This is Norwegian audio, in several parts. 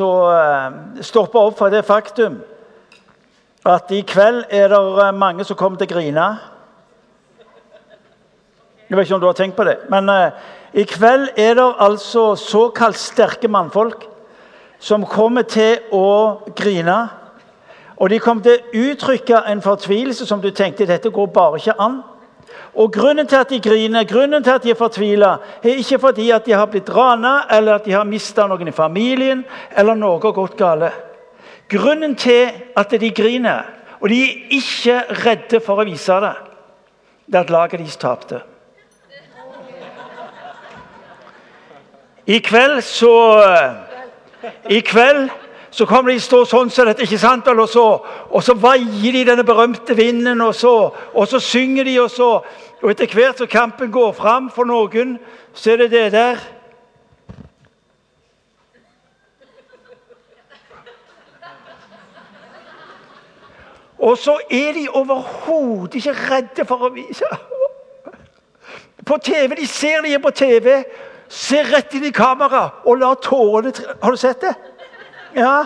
altså eh, stoppe opp for det faktum at i kveld er det eh, mange som kommer til å grine. Jeg vet ikke om du har tenkt på det. Men uh, i kveld er det altså såkalt sterke mannfolk som kommer til å grine. Og de kommer til å uttrykke en fortvilelse som du tenkte dette går bare ikke an. Og Grunnen til at de griner, grunnen til at de er fortvila, er ikke fordi at de har blitt rana eller at de har mista noen i familien eller noe har gått galt. Grunnen til at de griner, og de er ikke redde for å vise det, det er at laget deres tapte. I kveld så I kveld så kommer de stå sånn som dette, ikke sant? Og så, og så veier de denne berømte vinden, og så, og så synger de, og så Og etter hvert som kampen går fram for noen, så er det det der Og så er de overhodet ikke redde for å vise På TV, De ser de er på TV, ser rett inn i kamera og lar tårene Har du sett det? Ja.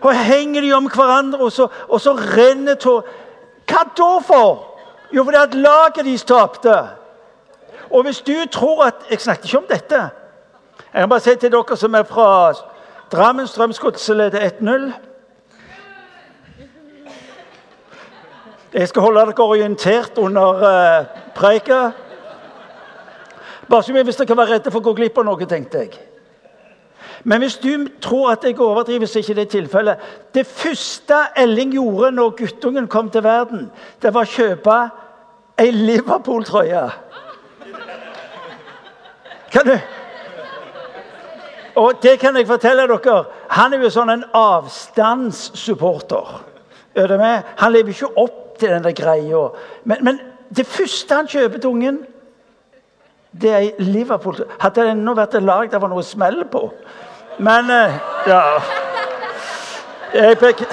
Og henger de om hverandre, og så, og så renner tårer. Hva da for? Jo, fordi at laget deres tapte. Og hvis du tror at Jeg snakket ikke om dette. Jeg kan bare si til dere som er fra Drammen Strømsgodset leder 1-0 Jeg skal holde dere orientert under uh, preika. Bare så mye hvis dere kan være redde for å gå glipp av noe, tenkte jeg. Men hvis du tror at jeg overdriver, så er ikke det tilfellet. Det første Elling gjorde når guttungen kom til verden, det var å kjøpe ei Liverpool-trøye. Kan du Og det kan jeg fortelle dere. Han er jo sånn en avstandssupporter. Han lever ikke opp til denne greia. Men, men, det første han kjøper til ungen, det er Liverpool. Hadde det ennå vært et lag det var noe smell på. Men uh, Ja. Jeg pek...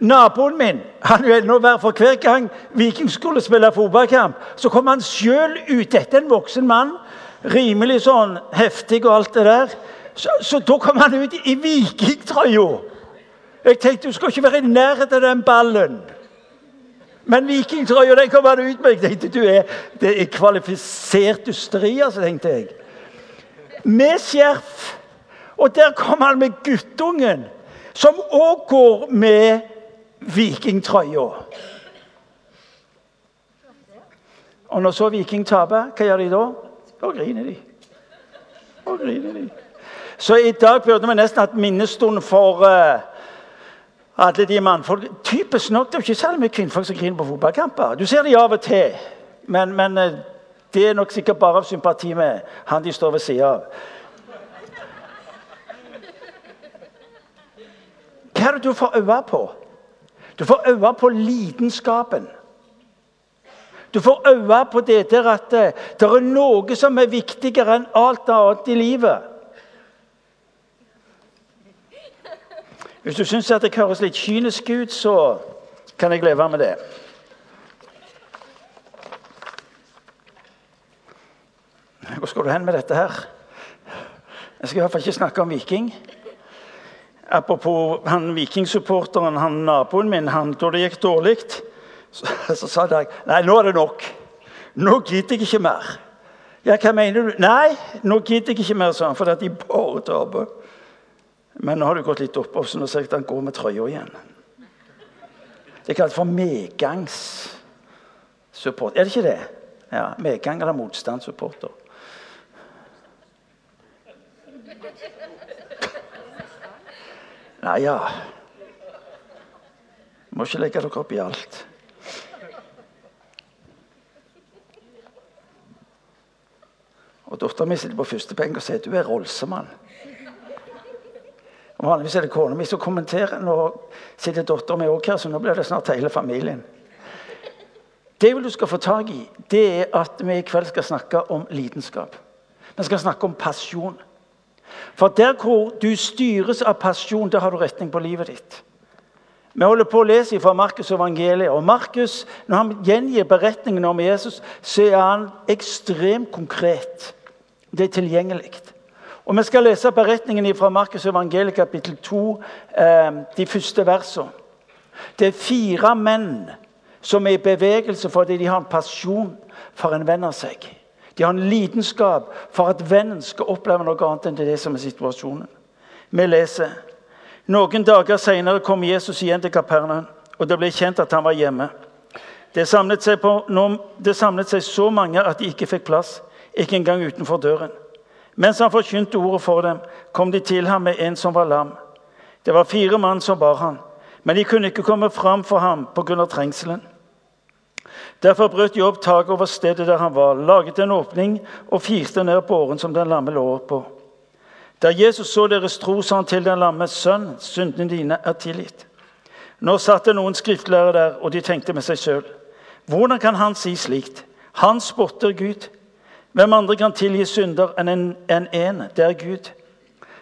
Naboen min han vil nå være for hver gang Viking skulle spille fotballkamp, så kom han sjøl ut. Dette er en voksen mann. Rimelig sånn heftig og alt det der. Så, så da kom han ut i vikingtrøya. Jeg tenkte du skal ikke være i nærheten av den ballen. Men vikingtrøya den kom han. Jeg tenkte du er, Det er kvalifisert ysteri, altså, tenkte jeg. Med skjerf. Og der kom han med guttungen, som òg går med vikingtrøya. Og når så Viking taper, hva gjør de da? Da griner de. Da griner de. Så i dag burde vi nesten hatt minnestund for uh, alle de mannfolk. Typisk nok, Det er jo ikke særlig mye kvinnfolk som griner på fotballkamper. Du ser de av og til, men, men uh, det er nok sikkert bare av sympati med han de står ved sida av. Hva er det du får øye på? Du får øye på lidenskapen. Du får øye på det der at eh, det er noe som er viktigere enn alt annet i livet. Hvis du syns det høres litt kynisk ut, så kan jeg leve med det. Hvor skal du hen med dette her? Jeg skal i hvert fall ikke snakke om Viking. Apropos han vikingsupporteren, han naboen min, han, da det gikk dårlig, så, så sa jeg Nei, nå er det nok. Nå gidder jeg ikke mer. Ja, hva mener du? Nei, nå gidder jeg ikke mer, sa han, fordi de bare taper. Men nå har det gått litt opp, så nå ser jeg at han går med trøya igjen. Det er kalt for medgangssupport. Er det ikke det? Ja, Medgang eller motstandssupporter. Nei, ja Må ikke legge dere opp i alt. Og Dattera mi sitter på første benk og sier du er Rolsemann. Vanligvis er det kona mi som kommenterer. Nå sitter dattera mi òg her, så nå blir det snart hele familien. Det du skal få tak i, det er at vi i kveld skal snakke om lidenskap. Vi skal snakke om passion. For der hvor du styres av pasjon, der har du retning på livet ditt. Vi holder på å lese fra Markus' evangeliet. Og Markus, når han gjengir beretningen om Jesus, så er han ekstremt konkret. Det er tilgjengelig. Og Vi skal lese beretningen fra Markus evangeliet kapittel 2, eh, de første versene. Det er fire menn som er i bevegelse fordi de har en pasjon for en venn av seg. De har en lidenskap for at vennen skal oppleve noe annet enn det som er situasjonen. Vi leser noen dager senere kom Jesus igjen til Kapernaum, og det ble kjent at han var hjemme. Det samlet, på, det samlet seg så mange at de ikke fikk plass, ikke engang utenfor døren. Mens han forkynte ordet for dem, kom de til ham med en som var lam. Det var fire mann som bar ham, men de kunne ikke komme fram for ham pga. trengselen. Derfor brøt de opp taket over stedet der han var, laget en åpning og firte ned båren som den lamme lå på. Da Jesus så deres tro, sa han til den lamme, 'Sønn, syndene dine er tilgitt.' Nå satt det noen skriftlærere der, og de tenkte med seg sjøl. Hvordan kan han si slikt? Han spotter Gud. Hvem andre kan tilgi synder enn en, en? Det er Gud.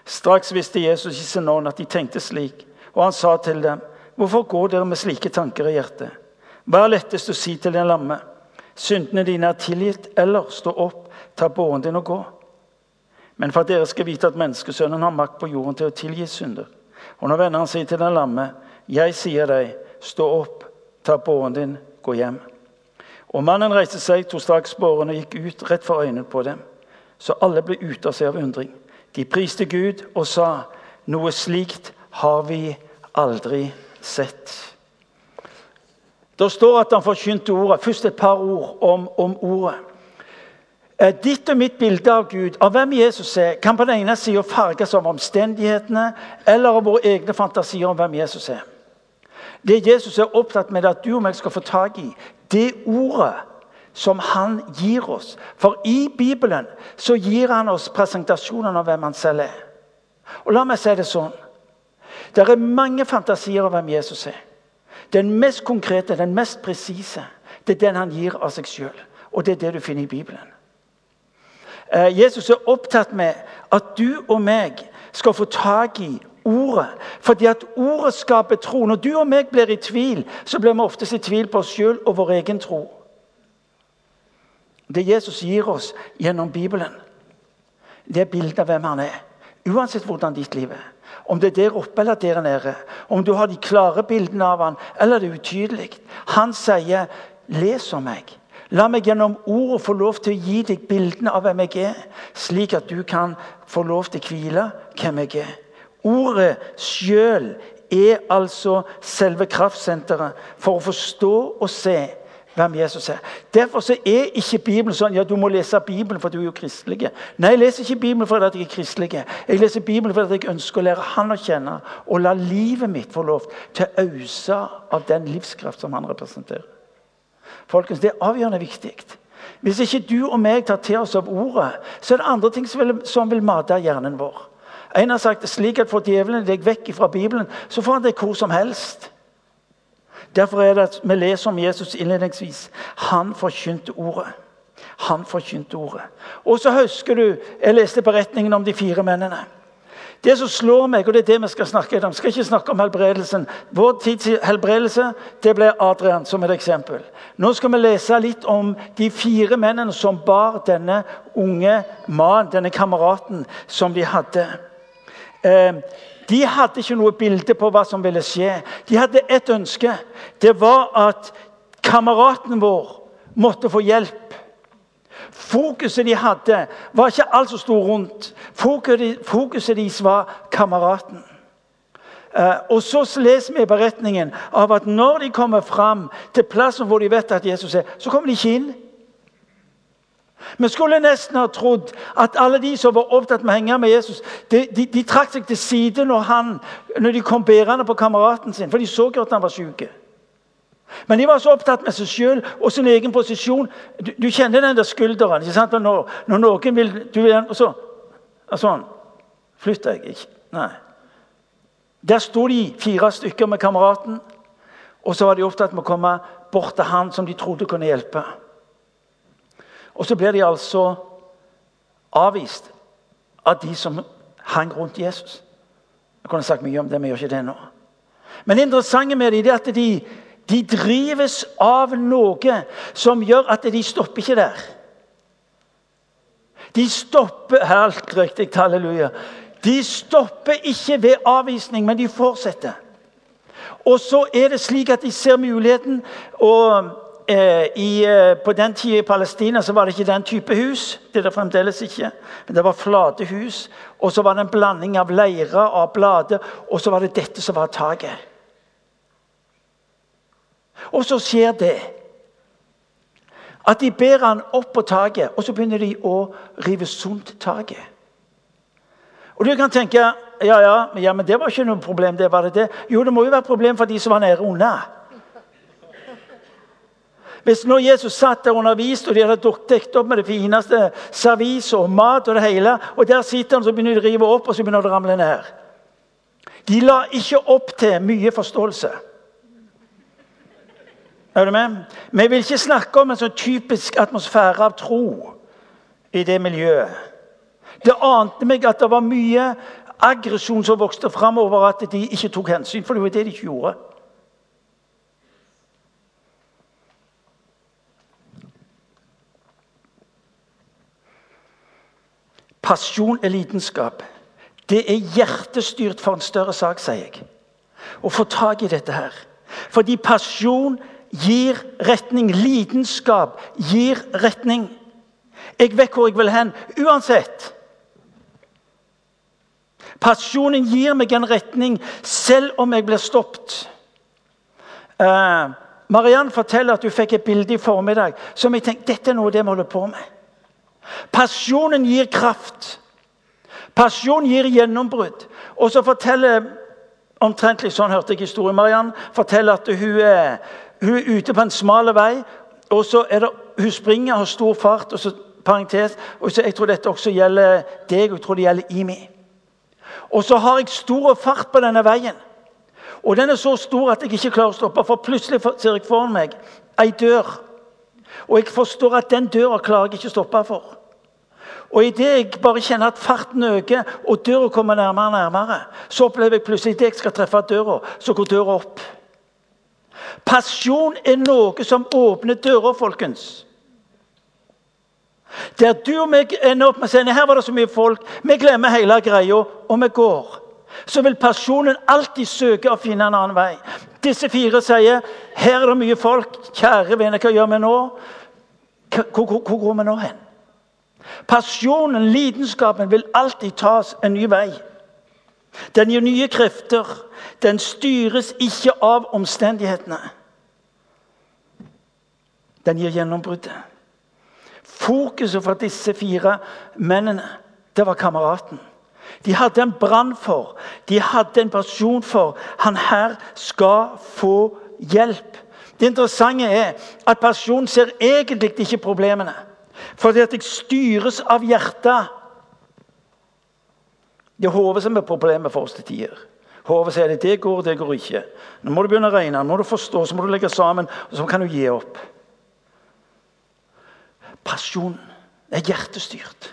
Straks visste Jesus i sin ånd at de tenkte slik, og han sa til dem, 'Hvorfor går dere med slike tanker i hjertet?' Hva er lettest å si til den lamme? Syndene dine er tilgitt, eller stå opp, ta båren din og gå. Men for at dere skal vite at menneskesønnen har makt på jorden til å tilgi synder. Og når vennene sier til den lamme, 'Jeg sier deg, stå opp, ta båren din, gå hjem'. Og mannen reiste seg, tok straks båren og gikk ut rett for øynene på dem. Så alle ble ute av seg av undring. De priste Gud og sa, 'Noe slikt har vi aldri sett'. Det står at han forkynte ordet. Først et par ord om, om ordet. Ditt og mitt bilde av Gud, av hvem Jesus er, kan på den ene sida farges av omstendighetene eller av våre egne fantasier om hvem Jesus er. Det Jesus er opptatt med, at du og meg skal få tak i det ordet som han gir oss. For i Bibelen så gir han oss presentasjonen av hvem han selv er. Og la meg si det sånn. Det er mange fantasier om hvem Jesus er. Den mest konkrete, den mest presise, det er den han gir av seg sjøl. Og det er det du finner i Bibelen. Eh, Jesus er opptatt med at du og meg skal få tak i ordet. Fordi at ordet skaper tro. Når du og meg blir i tvil, så blir vi oftest i tvil på oss sjøl og vår egen tro. Det Jesus gir oss gjennom Bibelen, det er bildet av hvem han er. Uansett hvordan ditt liv er. Om det er der oppe eller der nede. Om du har de klare bildene av han, eller det er utydelig. Han sier, 'Les om meg'. La meg gjennom ordet få lov til å gi deg bildene av hvem jeg er, slik at du kan få lov til å hvile hvem jeg er. Ordet sjøl er altså selve kraftsenteret for å forstå og se hvem Jesus er. Derfor er ikke Bibelen sånn ja, du må lese Bibelen for du er jo kristelig. Nei, jeg leser ikke Bibelen fordi jeg er kristelig. Jeg leser Bibelen fordi jeg ønsker å lære Han å kjenne og la livet mitt få lov til å ause av den livskraft som Han representerer. Folkens, Det er avgjørende viktig. Hvis ikke du og meg tar til oss av ordet, så er det andre ting som vil, som vil mate hjernen vår. En har sagt slik at får djevelen deg vekk fra Bibelen, så får han deg hvor som helst. Derfor er det at vi leser om Jesus innledningsvis. Han forkynte ordet. Han forkynte ordet. Og så husker du Jeg leste beretningen om de fire mennene. Det som slår meg, og det er det vi skal snakke om, skal ikke snakke om helbredelsen. Vår tids helbredelse det ble Adrian som et eksempel. Nå skal vi lese litt om de fire mennene som bar denne unge mannen, denne kameraten, som de hadde. Eh, de hadde ikke noe bilde på hva som ville skje. De hadde ett ønske. Det var at kameraten vår måtte få hjelp. Fokuset de hadde, var ikke alt som sto rundt. Fokuset deres var kameraten. Eh, og Så leser vi beretningen av at når de kommer fram til plassen hvor de vet at Jesus er, så kommer de ikke inn. Vi skulle nesten ha trodd at alle de som var opptatt med å henge med Jesus, de, de, de trakk seg til side når, han, når de kom bærende på kameraten sin, for de så jo at han var syk. Men de var så opptatt med seg sjøl og sin egen posisjon. Du, du kjenner den der skulderen. ikke sant? Når, når noen vil du vil, så, Sånn. Flytt deg ikke. Nei. Der sto de fire stykker med kameraten, og så var de opptatt med å komme bort til han som de trodde kunne hjelpe. Og så blir de altså avvist av de som hang rundt Jesus. Jeg kunne sagt mye om det, men jeg gjør ikke det nå. Men det interessante med dem er at de de drives av noe som gjør at de stopper ikke der. De stopper Helt riktig, halleluja. De stopper ikke ved avvisning, men de fortsetter. Og så er det slik at de ser muligheten og i, eh, På den tida i Palestina så var det ikke den type hus. Det er det fremdeles ikke. Men det var flate hus. Og så var det en blanding av leire og blader. Og så var det dette som var taket. Og så skjer det at de ber han opp på taket, og så begynner de å rive sunt taket. Og du kan tenke ja, ja, ja, men det var ikke noe problem. det var det det. Jo, det må jo være et problem for de som var nede under. Hvis når Jesus satt der og underviste, og de hadde dekket opp med det fineste servis og mat og det hele, og der sitter han så begynner de å rive opp, og så begynner det å ramle ned. De la ikke opp til mye forståelse. Er du med? Vi vil ikke snakke om en sånn typisk atmosfære av tro i det miljøet. Det ante meg at det var mye aggresjon som vokste fram over at de ikke tok hensyn, for det var det de ikke gjorde. Passion er lidenskap. Det er hjertestyrt for en større sak, sier jeg. Å få tak i dette her. Fordi pasjon gir retning. Lidenskap gir retning. Jeg vet hvor jeg vil hen uansett. Pasjonen gir meg en retning selv om jeg blir stoppet. Uh, Mariann forteller at hun fikk et bilde i formiddag som jeg tenkte dette er noe det vi holder på med. Passionen gir kraft. Pasjon gir gjennombrudd. Og så forteller omtrentlig sånn hørte jeg historien, Mariann forteller at hun er, hun er ute på en smal vei. og så er det, Hun springer har stor fart. og så parentes, og så Jeg tror dette også gjelder deg, og jeg tror det gjelder Imi. Og så har jeg stor fart på denne veien. Og den er så stor at jeg ikke klarer å stoppe. For plutselig ser jeg foran meg ei dør. Og jeg forstår at den døra klarer jeg ikke å stoppe for. Og Idet jeg bare kjenner at farten øker og døra kommer nærmere, og nærmere, så opplever jeg plutselig at jeg skal treffe døra, så går døra opp. Pasjon er noe som åpner dører, folkens. Der du og meg ender opp med å si her var det så mye folk, vi glemmer hele greia, og vi går. Så vil pasjonen alltid søke å finne en annen vei. Disse fire sier her er det mye folk. Kjære vene, hva gjør vi nå? Hvor, går vi nå hen? Pasjonen, lidenskapen, vil alltid tas en ny vei. Den gir nye krefter. Den styres ikke av omstendighetene. Den gir gjennombruddet. Fokuset for disse fire mennene, det var kameraten. De hadde en brann for, de hadde en pasjon for Han her skal få hjelp. Det interessante er at pasjonen ser egentlig ikke problemene. Fordi at jeg styres av hjertet. Det er hodet som er problemet for oss til tider. Hodet sier det, det går, det går ikke. Nå må du begynne å regne, nå må du forstå, så må du legge sammen, og så kan du gi opp. Pasjon er hjertestyrt.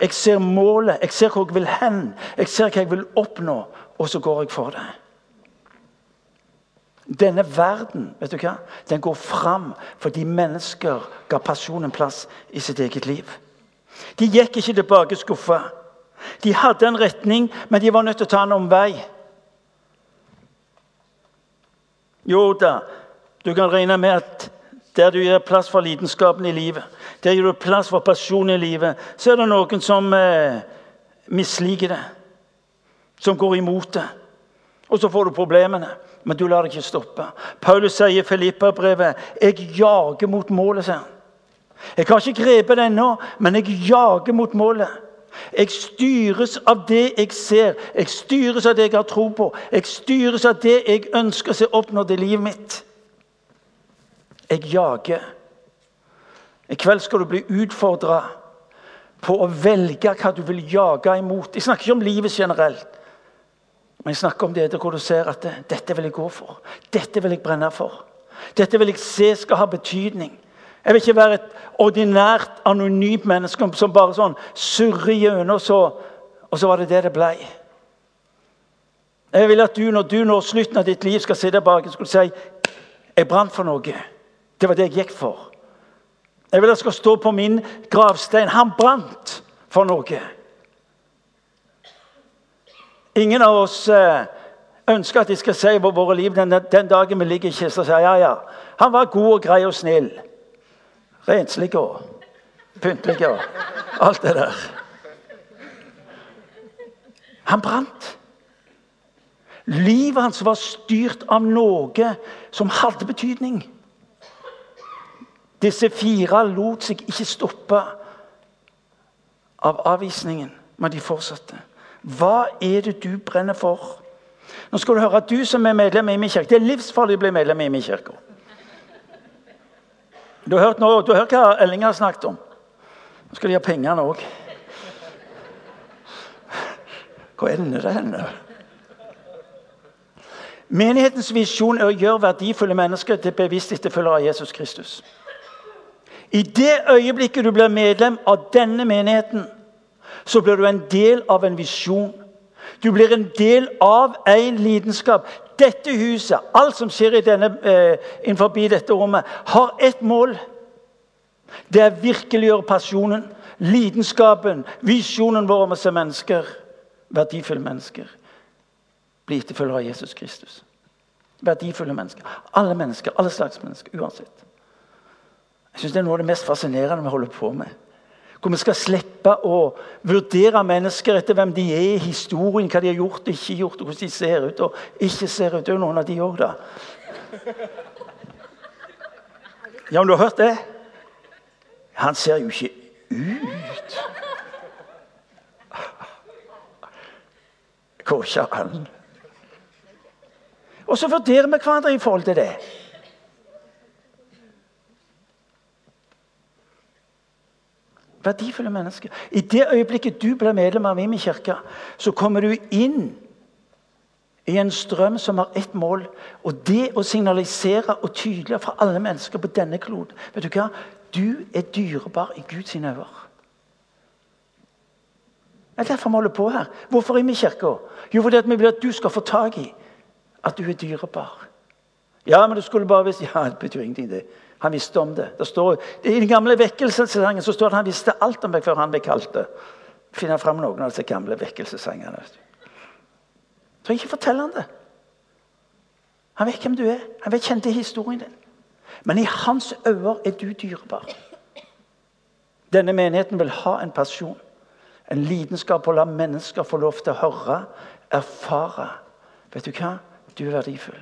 Jeg ser målet, jeg ser hvor jeg vil hen, jeg ser hva jeg vil oppnå, og så går jeg for det. Denne verden vet du hva? Den går fram fordi mennesker ga pasjonen plass i sitt eget liv. De gikk ikke tilbake skuffa. De hadde en retning, men de var nødt til å ta en omvei. Jo da, du kan regne med at der du gir plass for lidenskapen i livet, der gir du plass for pasjonen i livet, så er det noen som eh, misliker det. Som går imot det. Og så får du problemene men du lar deg ikke stoppe. Paulus sier i Filippa-brevet 'Jeg jager mot målet', sier. Jeg har ikke grepet det ennå, men jeg jager mot målet. Jeg styres av det jeg ser, jeg styres av det jeg har tro på. Jeg styres av det jeg ønsker å se oppnådd i livet mitt. Jeg jager. I kveld skal du bli utfordra på å velge hva du vil jage imot. Jeg snakker ikke om livet generelt. Men jeg snakker om det hvor du ser at dette vil jeg gå for. Dette vil jeg brenne for. Dette vil jeg se skal ha betydning. Jeg vil ikke være et ordinært, anonymt menneske som bare sånn surrer gjennom, så, og så var det det det ble. Jeg vil at du, når du når slutten av ditt liv skal sitte bak, skulle si jeg brant for noe. Det var det jeg gikk for. Jeg vil at det skal stå på min gravstein. Han brant for noe. Ingen av oss eh, ønsker at de skal si på våre liv den, den dagen vi ligger i kista og sier ja, ja, han var god og grei og snill. Renslig og pyntelig og alt det der. Han brant. Livet hans var styrt av noe som hadde betydning. Disse fire lot seg ikke stoppe av avvisningen, men de fortsatte. Hva er det du brenner for? Nå skal du høre at du som er medlem i min kirke, Det er livsfarlig å bli medlem i min kirke. Du har hørt, nå, du har hørt hva Elling har snakket om. Nå skal de ha pengene òg. Hvor ender det henne? Menighetens visjon er å gjøre verdifulle mennesker til bevisst etterfølgere av Jesus Kristus. I det øyeblikket du blir medlem av denne menigheten, så blir du en del av en visjon. Du blir en del av en lidenskap. Dette huset, alt som skjer denne, eh, innenfor dette rommet, har ett mål. Det er virkeliggjøre passionen, lidenskapen, visjonen vår om å se mennesker, verdifulle mennesker, bli etterfølgere av Jesus Kristus. Verdifulle mennesker. Alle mennesker, alle slags mennesker, uansett. Jeg synes Det er noe av det mest fascinerende vi holder på med. Hvor vi skal slippe å vurdere mennesker etter hvem de er i historien, hva de har gjort og ikke gjort, og hvordan de ser ut og ikke ser ut. Det er jo noen av de òg, da. Ja, men du har hørt det? Han ser jo ikke ut. Går ikke an. Og så vurderer vi hverandre i forhold til det. Verdifulle mennesker. I det øyeblikket du blir medlem av Imi kirke, så kommer du inn i en strøm som har ett mål. Og det å signalisere og tydeligere for alle mennesker på denne kloden Vet du hva? Du er dyrebar i Guds øyne. Det er derfor vi holder på her. Hvorfor Imi kirka? Jo, fordi vi vil at du skal få tak i at du er dyrebar. Ja, men du skulle bare visst Ja, det betyr ingenting, det. Han visste om det. det står, I den gamle vekkelsessangen så står det at han visste alt om meg før han ble kalt det. Finne fram noen av disse gamle vekkelsessangene. Så ikke fortell han det. Han vet hvem du er. Han vet kjente historien din. Men i hans øyne er du dyrebar. Denne menigheten vil ha en pasjon, en lidenskap på å la mennesker få lov til å høre, erfare. Vet du hva? Du er verdifull.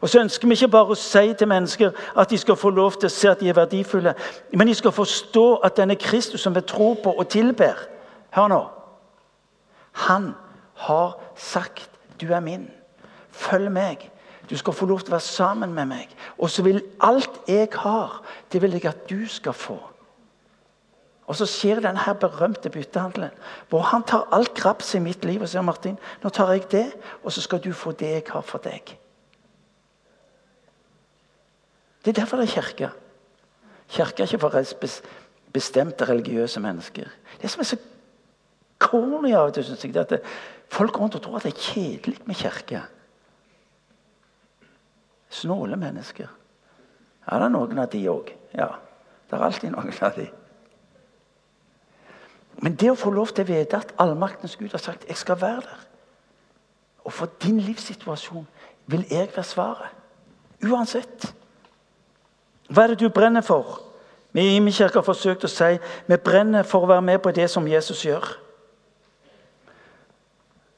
Og så ønsker vi ikke bare å si til mennesker at de skal få lov til å se at de er verdifulle, men de skal forstå at denne Kristus som vi tror på og tilber Hør nå. Han har sagt 'Du er min. Følg meg.' Du skal få lov til å være sammen med meg. Og så vil alt jeg har, det vil jeg at du skal få. Og så skjer denne her berømte byttehandelen, hvor han tar alt grapset i mitt liv og sier Martin, nå tar jeg det, og så skal du få det jeg har for deg. Det er derfor det er kirke. Kirke er ikke for bestemte religiøse mennesker. Det som er så corny av og til, syns jeg, er at folk går rundt og tror at det er kjedelig med kirke. Snåle mennesker. Ja, det er noen av de òg. Ja, det er alltid noen av de. Men det å få lov til å vite at allmaktens Gud har sagt 'jeg skal være der', og for din livssituasjon vil jeg være svaret. Uansett. Hva er det du brenner for? Vi i Imi kirke har forsøkt å si vi brenner for å være med på det som Jesus gjør.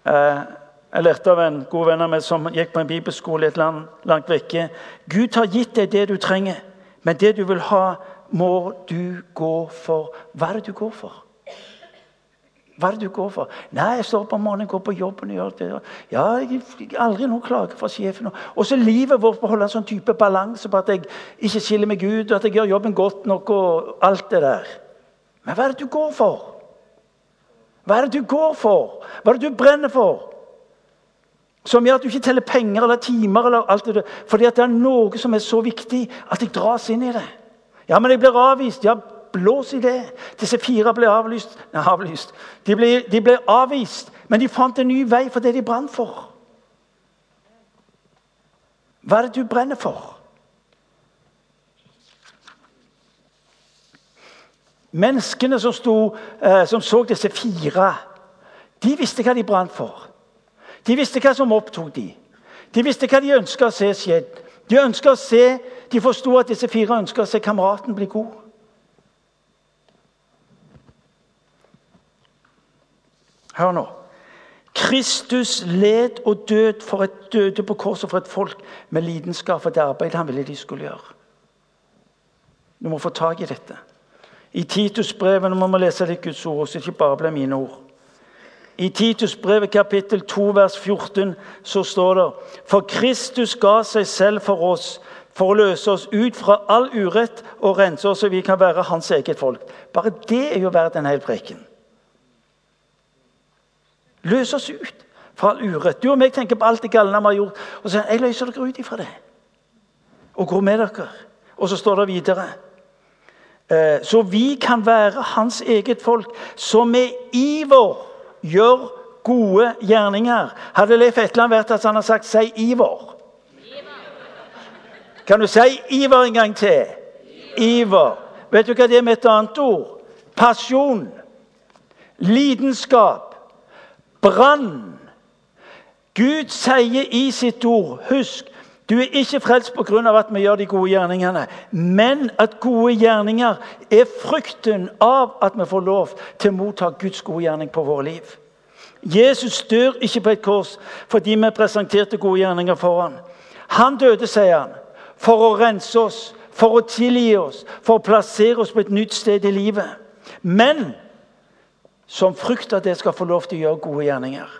Eh, jeg lærte av en god venn av meg som gikk på en bibelskole i et land langt vekke. Gud har gitt deg det du trenger, men det du vil ha, må du gå for. Hva er det du går for? Hva er det du går for? Nei, jeg står opp om morgenen, går på jobben og gjør det. Ja, jeg aldri noen klager fra sjefen. Og så livet vårt på å holde en sånn type balanse på at jeg ikke skiller meg ut, og at jeg gjør jobben godt nok og alt det der. Men hva er det du går for? Hva er det du går for? Hva er det du brenner for? Som gjør at du ikke teller penger eller timer. eller alt det der. Fordi at det er noe som er så viktig at jeg dras inn i det. Ja, men jeg blir avvist. Ja, Blås i det. Disse fire ble avlyst. Nei, avlyst. De ble, de ble avvist, men de fant en ny vei for det de brant for. Hva er det du brenner for? Menneskene som, sto, eh, som så disse fire, de visste hva de brant for. De visste hva som opptok de. De visste hva de ønska å se skjedd. De ønska å se, de forsto at disse fire ønska å se kameraten bli god. Hør nå. Kristus led og død for et døde på korset for et folk med lidenskap for det arbeidet han ville de skulle gjøre. Du må få tak i dette. I Titusbrevet må vi lese litt Guds ord, så det ikke bare blir mine ord. I Titusbrevet kapittel 2 vers 14 så står det For Kristus ga seg selv for oss for å løse oss ut fra all urett og rense oss så vi kan være hans eget folk. Bare det er jo verdt en hel preken. Løs oss ut fra all urett. Du og meg tenker på alt det galne vi har gjort. Og så sier jeg løser dere ut ifra det. Og går med dere. Og så står det videre Eh, så vi kan være hans eget folk, som med iver gjør gode gjerninger. Hadde Leif Etland vært at han har sagt 'si iver'? Kan du si iver en gang til? Iver. Vet du hva det er med et annet ord? Pasjon. Lidenskap. Brann. Gud sier i sitt ord Husk, du er ikke frelst pga. at vi gjør de gode gjerningene, men at gode gjerninger er frykten av at vi får lov til å motta Guds gode gjerning på våre liv. Jesus dør ikke på et kors fordi vi presenterte gode gjerninger for ham. Han døde, sier han, for å rense oss, for å tilgi oss, for å plassere oss på et nytt sted i livet. Men som frykter at jeg skal få lov til å gjøre gode gjerninger.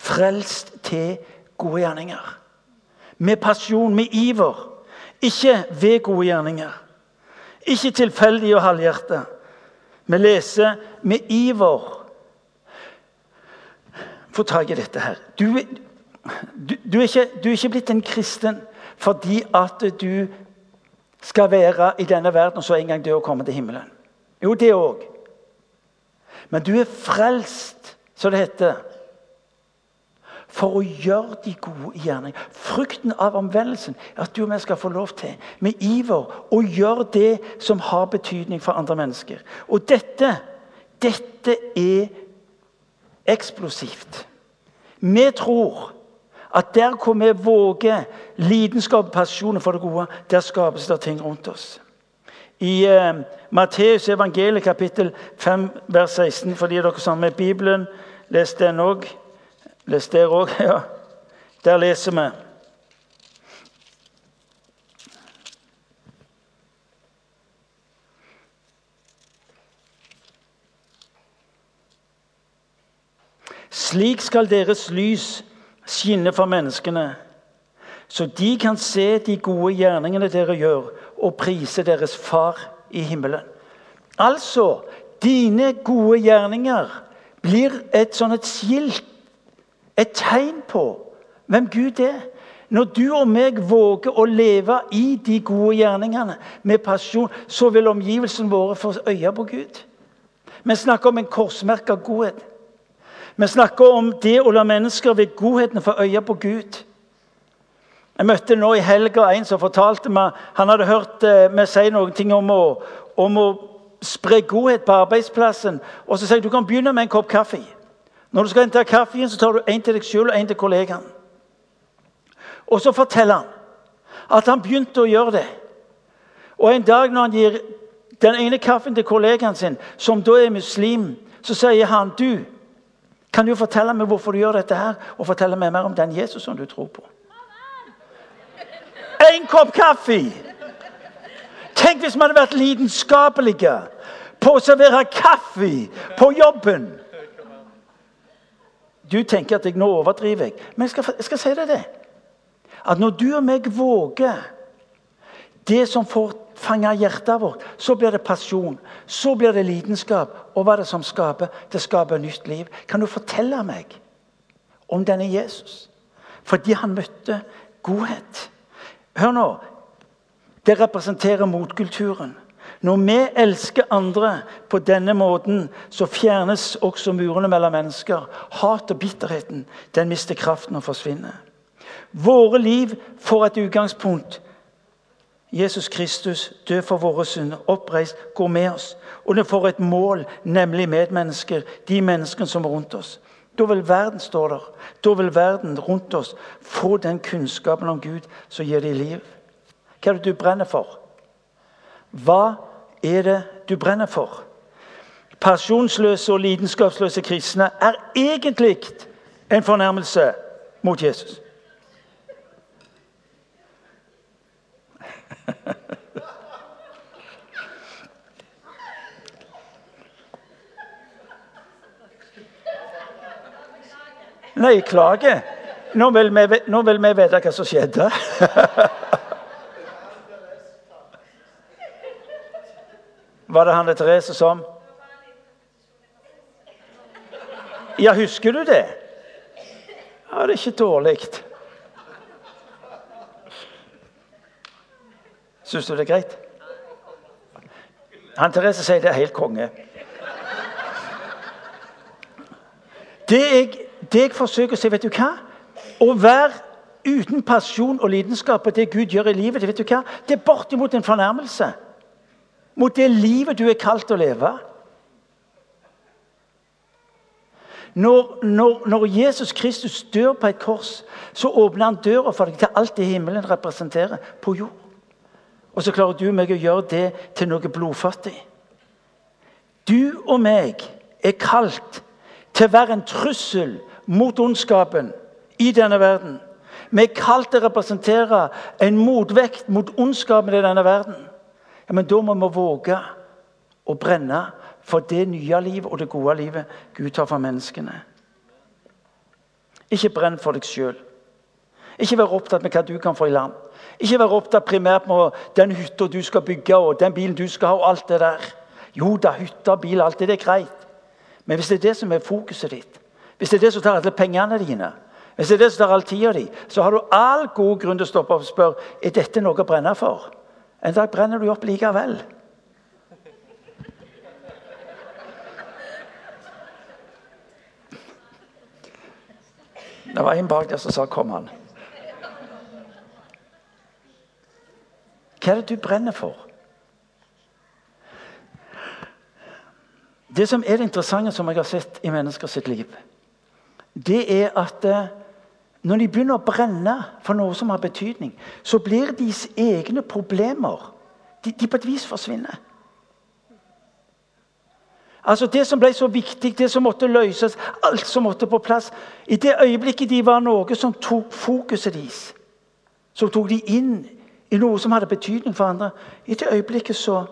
Frelst til gode gjerninger. Med pasjon, med iver. Ikke ved gode gjerninger. Ikke tilfeldig og halvhjertet. Vi leser med iver. Få tak i dette her. Du, du, du, er ikke, du er ikke blitt en kristen fordi at du skal være i denne verden og så en gang dø og komme til himmelen. Jo, det òg. Men du er frelst, som det heter for å gjøre de gode gjerninger. Frukten av omvendelsen er at du og vi skal få lov til med iver å gjøre det som har betydning for andre mennesker. Og dette, dette er eksplosivt. Vi tror at der hvor vi våger lidenskap og pasjon for det gode, der skapes det ting rundt oss. I uh, Matteus evangeliet kapittel 5 vers 16, for de dere som har med Bibelen, les den òg. Les der òg, ja. Der leser vi. Slik skal deres lys skinne for menneskene, så de kan se de gode gjerningene dere gjør, og prise deres Far i himmelen. Altså, dine gode gjerninger blir et sånn et skilt et tegn på hvem Gud er. Når du og meg våger å leve i de gode gjerningene med passion, så vil omgivelsene våre få øye på Gud. Vi snakker om en korsmerka godhet. Vi snakker om det å la mennesker ved godheten få øye på Gud. Jeg møtte nå i helga en som fortalte meg Han hadde hørt eh, meg si noen ting om å, om å spre godhet på arbeidsplassen. Og så sier jeg du kan begynne med en kopp kaffe. Når du skal hente kaffen, så tar du en til deg sjøl og en til kollegaen. Og så forteller han at han begynte å gjøre det. Og en dag når han gir den ene kaffen til kollegaen sin, som da er muslim, så sier han du, kan du fortelle meg hvorfor du gjør dette her, og fortelle meg mer om den Jesus som du tror på? Kopp kaffe! Tenk hvis vi hadde vært lidenskapelige på å servere kaffe på jobben. Du tenker at jeg nå overdriver jeg. Men jeg skal, jeg skal si deg det. At når du og meg våger det som får fange hjertet vårt, så blir det pasjon, så blir det lidenskap. Og hva er det som skaper? Det skaper nytt liv. Kan du fortelle meg om denne Jesus? Fordi han møtte godhet. Hør nå. Det representerer motkulturen. Når vi elsker andre på denne måten, så fjernes også murene mellom mennesker. Hat og bitterheten den mister kraften og forsvinner. Våre liv får et utgangspunkt Jesus Kristus, død for våre synder, oppreist, går med oss. Og det får et mål, nemlig medmennesker, de menneskene som er rundt oss. Da vil verden, står der, da vil verden rundt oss få den kunnskapen om Gud som gir dem liv. Hva er det du brenner for? Hva er det du brenner for? Pasjonsløse og lidenskapsløse kristne er egentlig en fornærmelse mot Jesus. Nei, klage. Nå vil, vi, nå vite hva som skjedde. Var det Hanne Therese som Ja, husker du det? Ja, det er ikke dårlig. Syns du det er greit? Han Therese sier det er helt konge. Det jeg, det jeg forsøker å si, vet du hva? Å være uten pasjon og lidenskap på det Gud gjør i livet, vet du hva? Det er bortimot en fornærmelse mot det livet du er kalt å leve. Når, når, når, Jesus Kristus dør på et kors, så åpner han døra for deg til alt det himmelen representerer på jord. Og så klarer du og meg å gjøre det til noe blodfattig. Du og meg er kalt til å være en trussel mot ondskapen i denne verden. Vi er kalt til å representere en motvekt mot ondskapen i denne verden. Ja, men da må vi våge å brenne for det nye livet og det gode livet Gud tar for menneskene. Ikke brenn for deg sjøl. Ikke vær opptatt med hva du kan få i land. Ikke vær opptatt primært med den hytta du skal bygge og den bilen du skal ha. og alt det der. Jo da, hytte bil, alt det, det er greit. Men hvis det er det som er fokuset ditt, hvis det er det som tar alle pengene dine, hvis det er det som tar all tida di, så har du all god grunn til å stoppe opp og spørre er dette noe å brenne for. En dag brenner du opp likevel. Det var en bak der som sa 'kom han'. Hva er det du brenner for? Det som er det interessante som jeg har sett i mennesker sitt liv, det er at eh, når de begynner å brenne for noe som har betydning, så blir deres egne problemer de, de på et vis forsvinner. Altså Det som ble så viktig, det som måtte løses, alt som måtte på plass I det øyeblikket de var noe som tok fokuset deres, som tok de inn i noe som hadde betydning for andre. I det øyeblikket så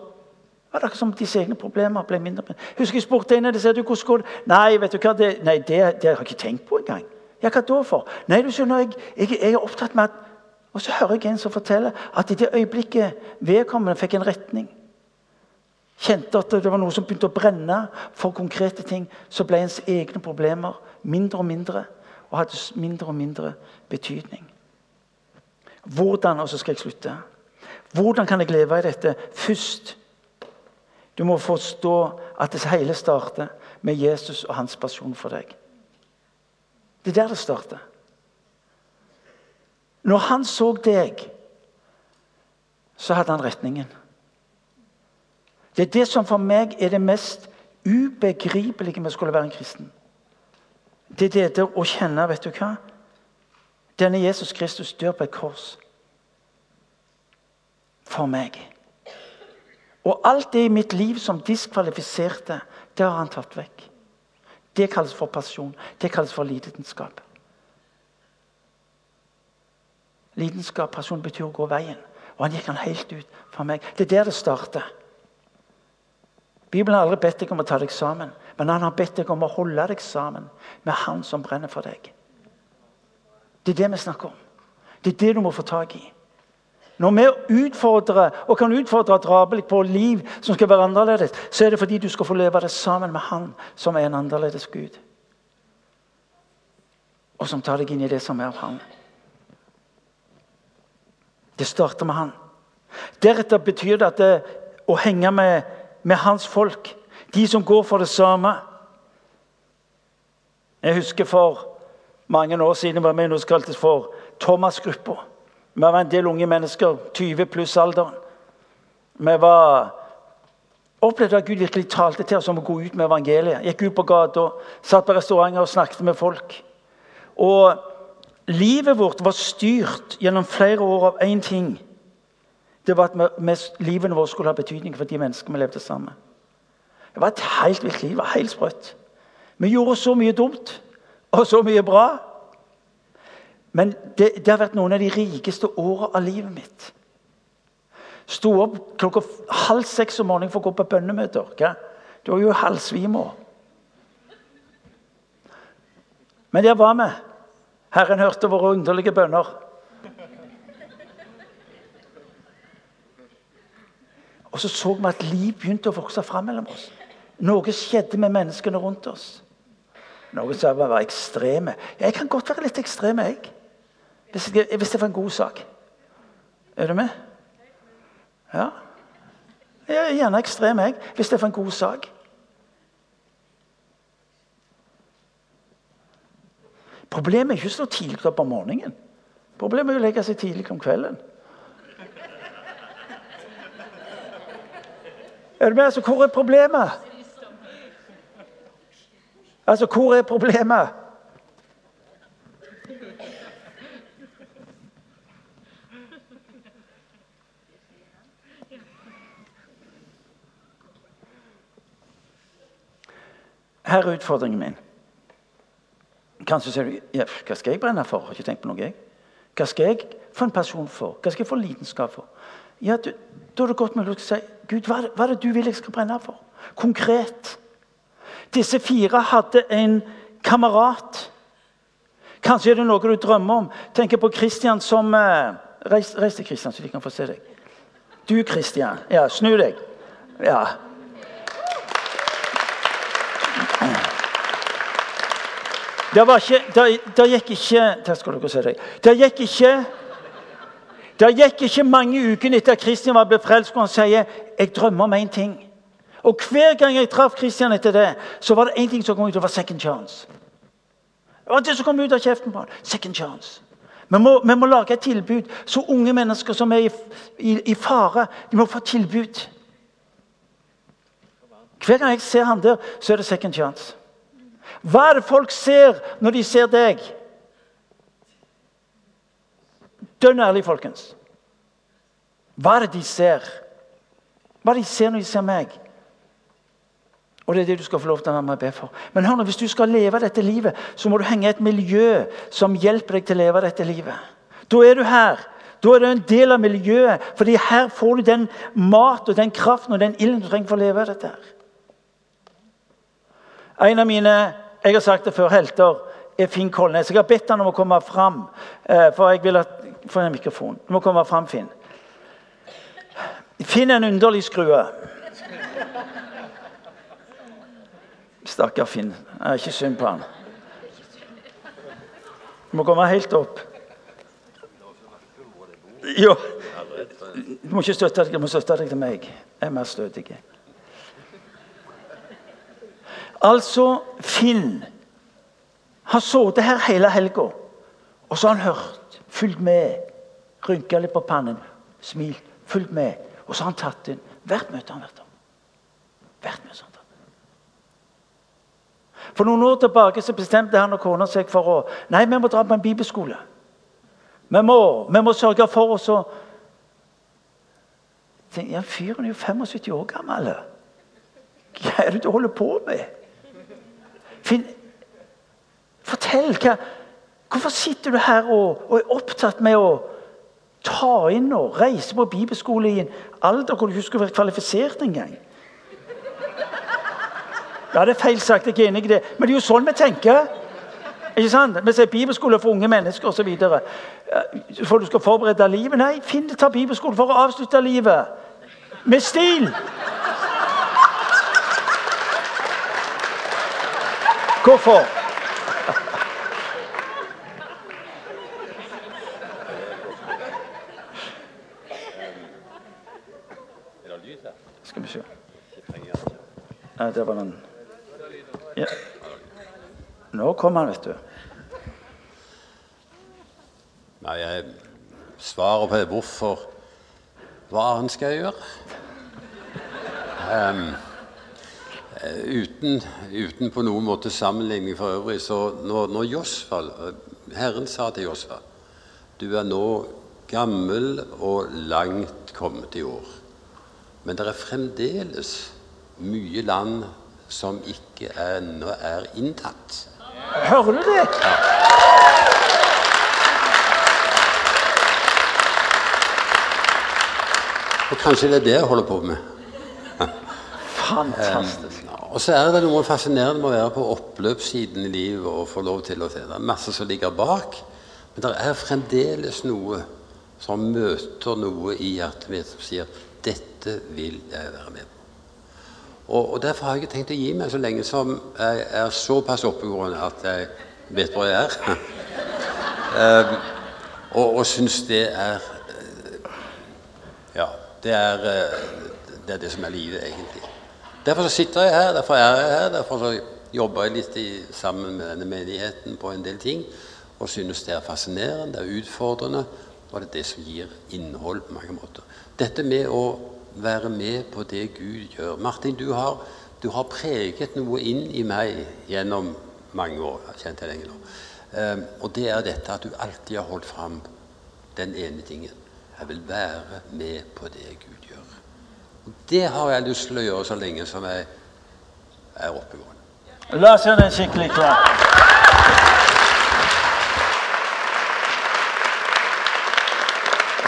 var det akkurat som deres egne problemer ble mindre. Husker jeg spurte en av dem hvordan går det Nei, vet du hva, det, nei, det, det har jeg ikke tenkt på engang. Ja, hva da for? Nei, du skjønner, jeg, jeg, jeg, er opptatt med at Og så hører jeg en som forteller at i det øyeblikket vedkommende fikk en retning, kjente at det var noe som begynte å brenne for konkrete ting, så ble ens egne problemer mindre og mindre og hadde mindre og mindre betydning. Hvordan Og så skal jeg slutte. Hvordan kan jeg leve i dette? Først du må forstå at det hele starter med Jesus og hans person for deg. Det er der det starter. Når han så deg, så hadde han retningen. Det er det som for meg er det mest ubegripelige med å skulle være en kristen. Det er det å kjenne Vet du hva? Denne Jesus Kristus dør på et kors for meg. Og alt det i mitt liv som diskvalifiserte, det har han tatt vekk. Det kalles for pasjon. Det kalles for lidenskap. Lidenskap, pasjon, betyr å gå veien. Og han gikk han helt ut for meg. Det er der det starter. Bibelen har aldri bedt deg om å ta deg sammen, men han har bedt deg om å holde deg sammen med Han som brenner for deg. Det er det vi snakker om. Det er det du må få tak i. Når vi utfordrer og kan utfordre drabelig på liv som skal være annerledes, så er det fordi du skal få leve det sammen med Han som er en annerledes Gud. Og som tar deg inn i det som er av Han. Det starter med Han. Deretter betyr det at det, å henge med, med hans folk, de som går for det samme Jeg husker for mange år siden var med i noe som kaltes for Thomas-gruppa. Vi var en del unge mennesker, 20 pluss alderen. Vi var opplevde at Gud virkelig talte til oss om å gå ut med evangeliet. Gikk ut på gata, satt på restauranter og snakket med folk. Og livet vårt var styrt gjennom flere år av én ting. Det var at vi, livene skulle ha betydning for de menneskene vi levde sammen med. Det var et helt vilt liv. Det var helt sprøtt. Vi gjorde så mye dumt og så mye bra. Men det, det har vært noen av de rikeste åra av livet mitt. Sto opp klokka halv seks om morgenen for å gå på bønnemøter. Hva? Du var jo halvsvima. Men der var vi. Herren hørte våre underlige bønner. Og så så vi at liv begynte å vokse fram mellom oss. Noe skjedde med menneskene rundt oss. Noen vi var ekstreme. Jeg kan godt være litt ekstrem, jeg. Hvis, det var en god sak. Er du med? Ja. Jeg er gjerne ekstrem, jeg, hvis det er for en god sak. Problemet er ikke å stå tidlig opp om morgenen. Problemet er å legge seg tidlig om kvelden. Er du med? Altså, hvor er problemet? Altså, hvor er problemet? Her er utfordringen min. Kanskje sier du ja, hva skal jeg brenne for? Har ikke tenkt på noe, jeg. Hva skal jeg få en person for? Hva skal jeg få lidenskap for? Ja, du, Da er det godt mulig å si Gud, hva er, det, hva er det du vil jeg skal brenne for? Konkret. Disse fire hadde en kamerat. Kanskje er det noe du drømmer om. Tenker på Kristian som eh, reis, reis, til Kristian, så vi kan få se deg. Du, Kristian. Ja, snu deg. Ja. Det, ikke, det, det gikk ikke Der skal dere se deg. Det gikk ikke det gikk ikke mange ukene etter at Kristian var blitt frelst, og han sier jeg drømmer om én ting. Og Hver gang jeg traff Kristian etter det, så var det én ting som kom ut. Det var second chance. Det var det som kom ut av kjeften på han. Second chance. Vi må, vi må lage et tilbud, så unge mennesker som er i, i, i fare, de må få tilbud. Hver gang jeg ser han der, så er det second chance. Hva er det folk ser når de ser deg? Dønn ærlig, folkens. Hva er det de ser? Hva er det de ser når de ser meg? Og det er det du skal få lov til å være med og be for. Men hør nå, hvis du skal leve dette livet, så må du henge et miljø som hjelper deg til å leve dette livet. Da er du her. Da er du en del av miljøet. fordi her får du den mat og den kraften og den ilden du trenger for å leve dette. her. En av mine jeg har sagt det før, helter er Finn Kolnes. Jeg har bedt han om å komme fram, eh, for jeg vil at Få en mikrofon. Du må komme fram, Finn. Finn en underlig skrue. Stakkar Finn. Det er ikke synd på han. Du må komme helt opp. Jo. Du må ikke støtte deg, støtte deg til meg. Jeg er mer stødig. Altså, Finn har sittet her hele helga, og så har han hørt, fulgt med, rynka litt på pannen, smilt, fulgt med. Og så har han tatt inn hvert møte han har vært om. Hvert møte han tatt For noen år tilbake så bestemte han og kona seg for å Nei, vi må dra på en bibelskole. Vi må, vi må sørge for oss å ja, Fyren er jo 75 år gammel. Hva er det du holder på med? Finn, fortell. Hva, hvorfor sitter du her og, og, er opptatt med å ta inn og reise på bibelskole i en alder hvor du ikke skulle vært kvalifisert engang? Ja, det er feil sagt, jeg er enig i det. Men det er jo sånn vi tenker. Ikke sant? Vi sier bibelskole for unge mennesker osv. For du skal forberede livet. Nei, finn ta bibelskole for å avslutte livet. Med stil! Hvorfor? Skal vi se Ja, der var den. Ja. Nå kom han, vet du. Nei, jeg svaret på hvorfor hva annet skal jeg gjøre? Um, uten, uten, på noen måte sammenligning for øvrig, så når, når Josfa, Herren sa til Josfa du er nå gammel og langt kommet i år, men det er fremdeles mye land som ikke ennå er inntatt. Hører du det? Ja. Og kanskje det er det jeg holder på med. Fantastisk. Og så er det noe fascinerende med å være på oppløpssiden i livet og få lov til å se. Det er masse som ligger bak, men det er fremdeles noe som møter noe i hjertet mitt som sier 'Dette vil jeg være med på'. Og, og Derfor har jeg ikke tenkt å gi meg så lenge som jeg er såpass oppegående at jeg vet hvor jeg er. um, og, og syns det er Ja. Det er, eh, det er, det som er livet, egentlig. Derfor sitter jeg her, derfor er jeg her, derfor jobber jeg litt i, sammen med denne menigheten på en del ting. Og synes det er fascinerende, det er utfordrende, og det er det som gir innhold på mange måter. Dette med å være med på det Gud gjør. Martin, du har, du har preget noe inn i meg gjennom mange år. Jeg har kjent deg lenge nå. Um, og det er dette at du alltid har holdt fram den ene tingen. Jeg vil være med på det Gud gjør. Det har jeg lyst til å gjøre så lenge som jeg er oppegående. La oss gjøre den skikkelig klapp.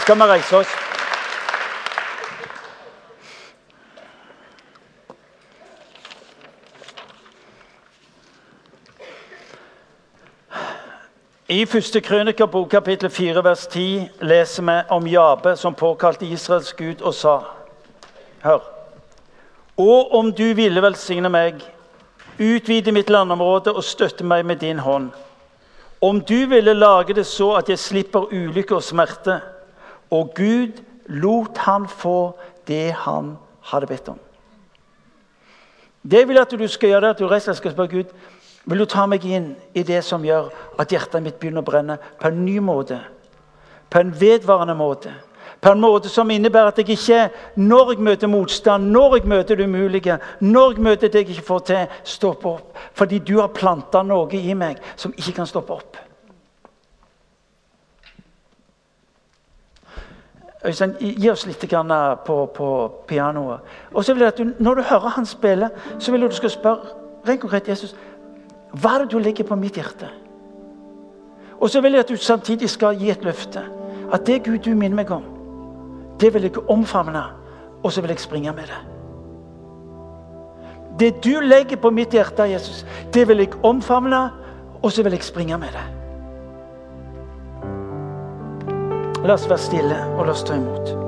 Skal vi reise oss? I første krønikerbok kapittel 4 vers 10 leser vi om Jabe som påkalte Israels Gud og sa Hør. Og om du ville velsigne meg, utvide mitt landområde og støtte meg med din hånd. Om du ville lage det så at jeg slipper ulykke og smerte. Og Gud lot han få det han hadde bedt om. Det vil at du skal gjøre, er at du rett og skal spørre Gud vil du ta meg inn i det som gjør at hjertet mitt begynner å brenne på en ny måte? På en vedvarende måte. På en måte som innebærer at jeg ikke, når jeg møter motstand, når jeg møter det umulige, når jeg møter det jeg ikke får til, stopper opp. Fordi du har planta noe i meg som ikke kan stoppe opp. Øystein, gi oss litt på, på pianoet. Og så vil jeg at du, Når du hører han spille, så vil jeg at du skal spørre rent konkret Jesus, hva er det du legger på mitt hjerte? Og så vil jeg at du samtidig skal gi et løfte. At det Gud du minner meg om, det vil jeg omfavne, og så vil jeg springe med det. Det du legger på mitt hjerte, Jesus, det vil jeg omfavne, og så vil jeg springe med det. La oss være stille og la oss ta imot.